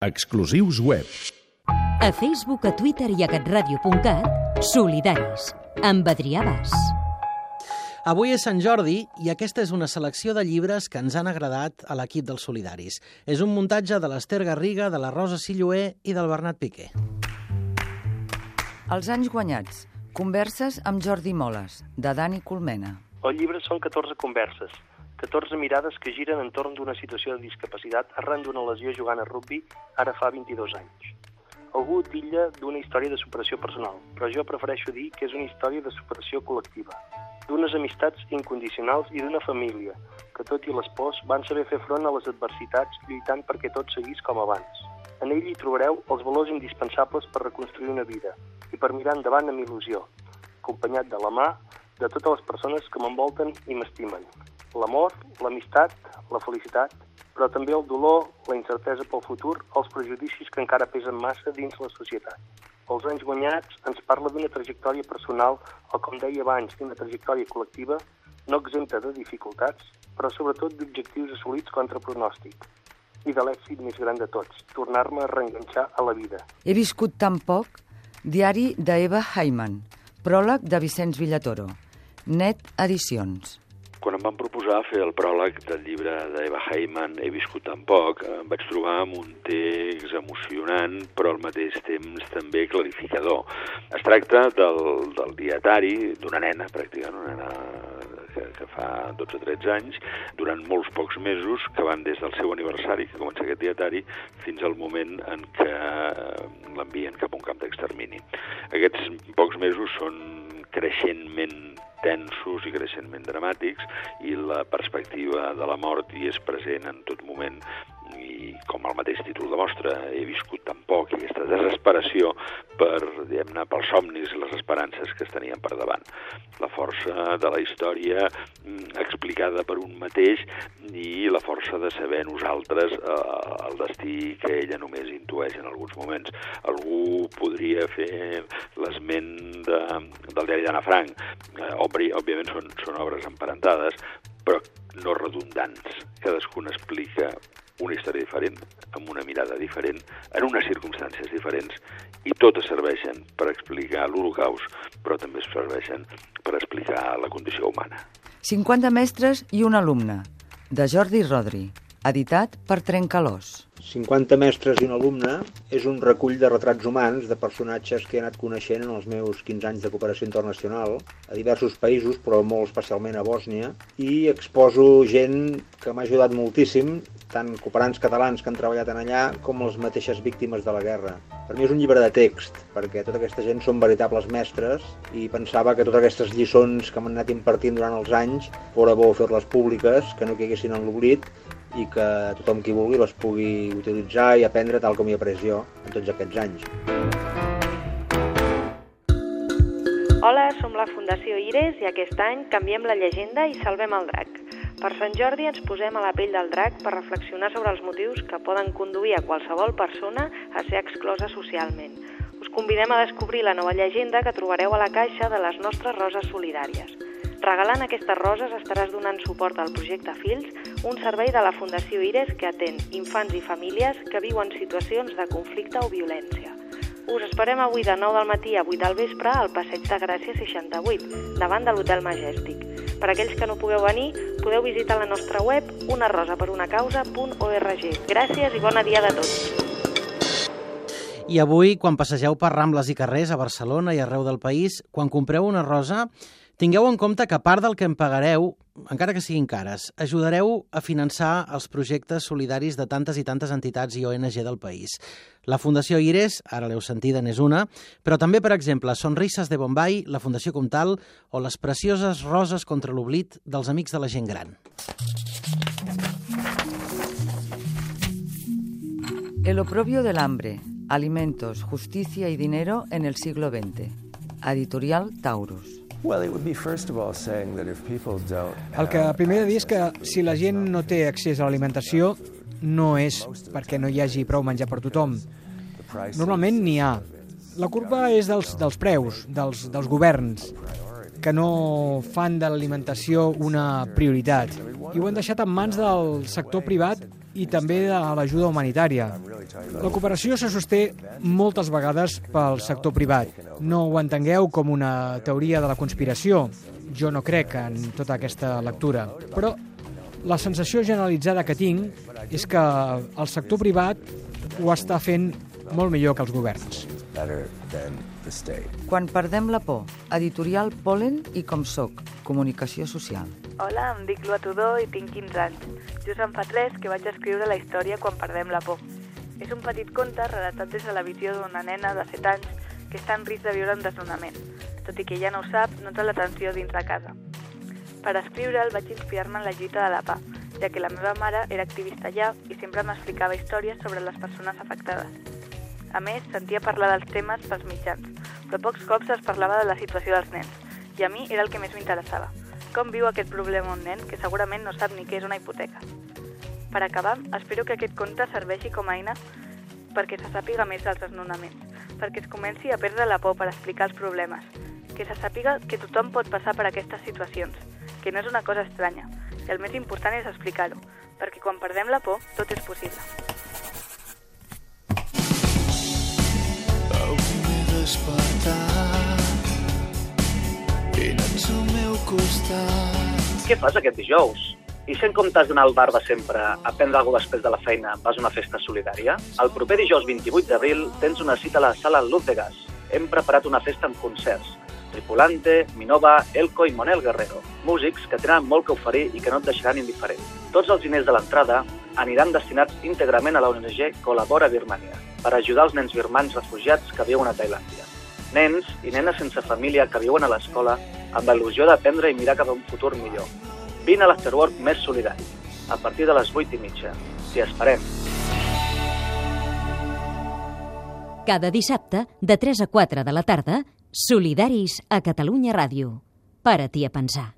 Exclusius web. A Facebook, a Twitter i a catradio.cat, Solidaris, amb Adrià Bas. Avui és Sant Jordi i aquesta és una selecció de llibres que ens han agradat a l'equip dels Solidaris. És un muntatge de l'Ester Garriga, de la Rosa Silloé i del Bernat Piqué. Els anys guanyats. Converses amb Jordi Moles, de Dani Colmena. El llibre són 14 converses, 14 mirades que giren entorn d'una situació de discapacitat arran d'una lesió jugant a rugby ara fa 22 anys. Algú tilla d'una història de superació personal, però jo prefereixo dir que és una història de superació col·lectiva, d'unes amistats incondicionals i d'una família, que tot i les pors van saber fer front a les adversitats lluitant perquè tot seguís com abans. En ell hi trobareu els valors indispensables per reconstruir una vida i per mirar endavant amb il·lusió, acompanyat de la mà de totes les persones que m'envolten i m'estimen, l'amor, l'amistat, la felicitat, però també el dolor, la incertesa pel futur, els prejudicis que encara pesen massa dins la societat. Els anys guanyats ens parla d'una trajectòria personal o, com deia abans, d'una trajectòria col·lectiva no exempta de dificultats, però sobretot d'objectius assolits contra pronòstic i de l'èxit més gran de tots, tornar-me a reenganxar a la vida. He viscut tan poc. Diari d'Eva Heiman. Pròleg de Vicenç Villatoro. Net Edicions. Quan em van proposar fer el pròleg del llibre d'Eva Heiman, He viscut tan poc, em vaig trobar amb un text emocionant, però al mateix temps també clarificador. Es tracta del, del dietari d'una nena, pràcticament una nena que, que fa 12 o 13 anys, durant molts pocs mesos, que van des del seu aniversari, que comença aquest dietari, fins al moment en què l'envien cap a un camp d'extermini. Aquests pocs mesos són creixentment tensos i creixentment dramàtics i la perspectiva de la mort hi és present en tot moment i com el mateix títol demostra, he viscut tan poc i aquesta desesperació per, diguem-ne, pels somnis i les esperances que es tenien per davant. La força de la història mm, explicada per un mateix i la força de saber nosaltres eh, el destí que ella només intueix en alguns moments. Algú podria fer l'esment de, del diari d'Anna Frank. Eh, òbviament són, són obres emparentades, però no redundants. Cadascun explica una història diferent, amb una mirada diferent, en unes circumstàncies diferents, i totes serveixen per explicar l'Holocaust, però també serveixen per explicar la condició humana. 50 mestres i un alumne, de Jordi Rodri, editat per Trencalós. 50 mestres i un alumne és un recull de retrats humans de personatges que he anat coneixent en els meus 15 anys de cooperació internacional a diversos països, però molt especialment a Bòsnia, i exposo gent que m'ha ajudat moltíssim, tant cooperants catalans que han treballat en allà com les mateixes víctimes de la guerra. Per mi és un llibre de text, perquè tota aquesta gent són veritables mestres i pensava que totes aquestes lliçons que m'han anat impartint durant els anys fora bo fer-les públiques, que no caiguessin en l'oblit i que tothom qui vulgui les pugui utilitzar i aprendre tal com hi he après jo en tots aquests anys. Hola, som la Fundació Ires i aquest any canviem la llegenda i salvem el drac. Per Sant Jordi ens posem a la pell del drac per reflexionar sobre els motius que poden conduir a qualsevol persona a ser exclosa socialment. Us convidem a descobrir la nova llegenda que trobareu a la caixa de les nostres roses solidàries. Regalant aquestes roses estaràs donant suport al projecte Fils, un servei de la Fundació Ires que atén infants i famílies que viuen situacions de conflicte o violència. Us esperem avui de 9 del matí a 8 del vespre al Passeig de Gràcia 68, davant de l'Hotel Majestic. Per aquells que no pugueu venir, podeu visitar la nostra web unarosaperaunacausa.org. Gràcies i bona dia de tots. I avui, quan passegeu per Rambles i carrers a Barcelona i arreu del país, quan compreu una rosa, tingueu en compte que part del que en pagareu, encara que siguin cares, ajudareu a finançar els projectes solidaris de tantes i tantes entitats i ONG del país. La Fundació Ires, ara l'heu sentida, n'és una, però també, per exemple, Sonrises de Bombay, la Fundació Comtal o les precioses roses contra l'oblit dels Amics de la Gent Gran. El oprobio del hambre, alimentos, justicia y dinero en el siglo XX. Editorial Taurus. El que primer he de dir és que si la gent no té accés a l'alimentació no és perquè no hi hagi prou menjar per tothom. Normalment n'hi ha. La culpa és dels, dels preus, dels, dels governs, que no fan de l'alimentació una prioritat. I ho han deixat en mans del sector privat i també de l'ajuda humanitària. La cooperació se sosté moltes vegades pel sector privat. No ho entengueu com una teoria de la conspiració. Jo no crec en tota aquesta lectura. Però la sensació generalitzada que tinc és que el sector privat ho està fent molt millor que els governs. Quan perdem la por, editorial Polen i Com soc, comunicació social. Hola, em dic Lua Tudó i tinc 15 anys. Just en fa 3 que vaig escriure la història Quan perdem la por. És un petit conte relatat des de la visió d'una nena de 7 anys que està en risc de viure un desnonament. Tot i que ja no ho sap, nota l'atenció dins de casa. Per escriure'l vaig inspirar-me en la lluita de la PA, ja que la meva mare era activista allà i sempre m'explicava històries sobre les persones afectades. A més, sentia parlar dels temes pels mitjans, però pocs cops es parlava de la situació dels nens, i a mi era el que més m'interessava. Com viu aquest problema un nen que segurament no sap ni què és una hipoteca? Per acabar, espero que aquest conte serveixi com a eina perquè se sàpiga més dels desnonaments, perquè es comenci a perdre la por per explicar els problemes, que se sàpiga que tothom pot passar per aquestes situacions, que no és una cosa estranya, i el més important és explicar-ho, perquè quan perdem la por, tot és possible. Costat. Què fas aquest dijous? I si en comptes d'anar al bar de sempre a prendre alguna després de la feina vas a una festa solidària? El proper dijous 28 d'abril tens una cita a la sala Luz de Gas. Hem preparat una festa amb concerts. Tripulante, Minova, Elko i Monel Guerrero. Músics que tenen molt que oferir i que no et deixaran indiferent. Tots els diners de l'entrada aniran destinats íntegrament a la ONG Col·labora Birmania per ajudar els nens birmans refugiats que viuen a Tailàndia. Nens i nenes sense família que viuen a l'escola amb il·lusió d'aprendre i mirar cap a un futur millor. Vine a l'Afterwork més solidari, a partir de les 8 i mitja. T'hi esperem. Cada dissabte, de 3 a 4 de la tarda, Solidaris a Catalunya Ràdio. Para-t'hi a pensar.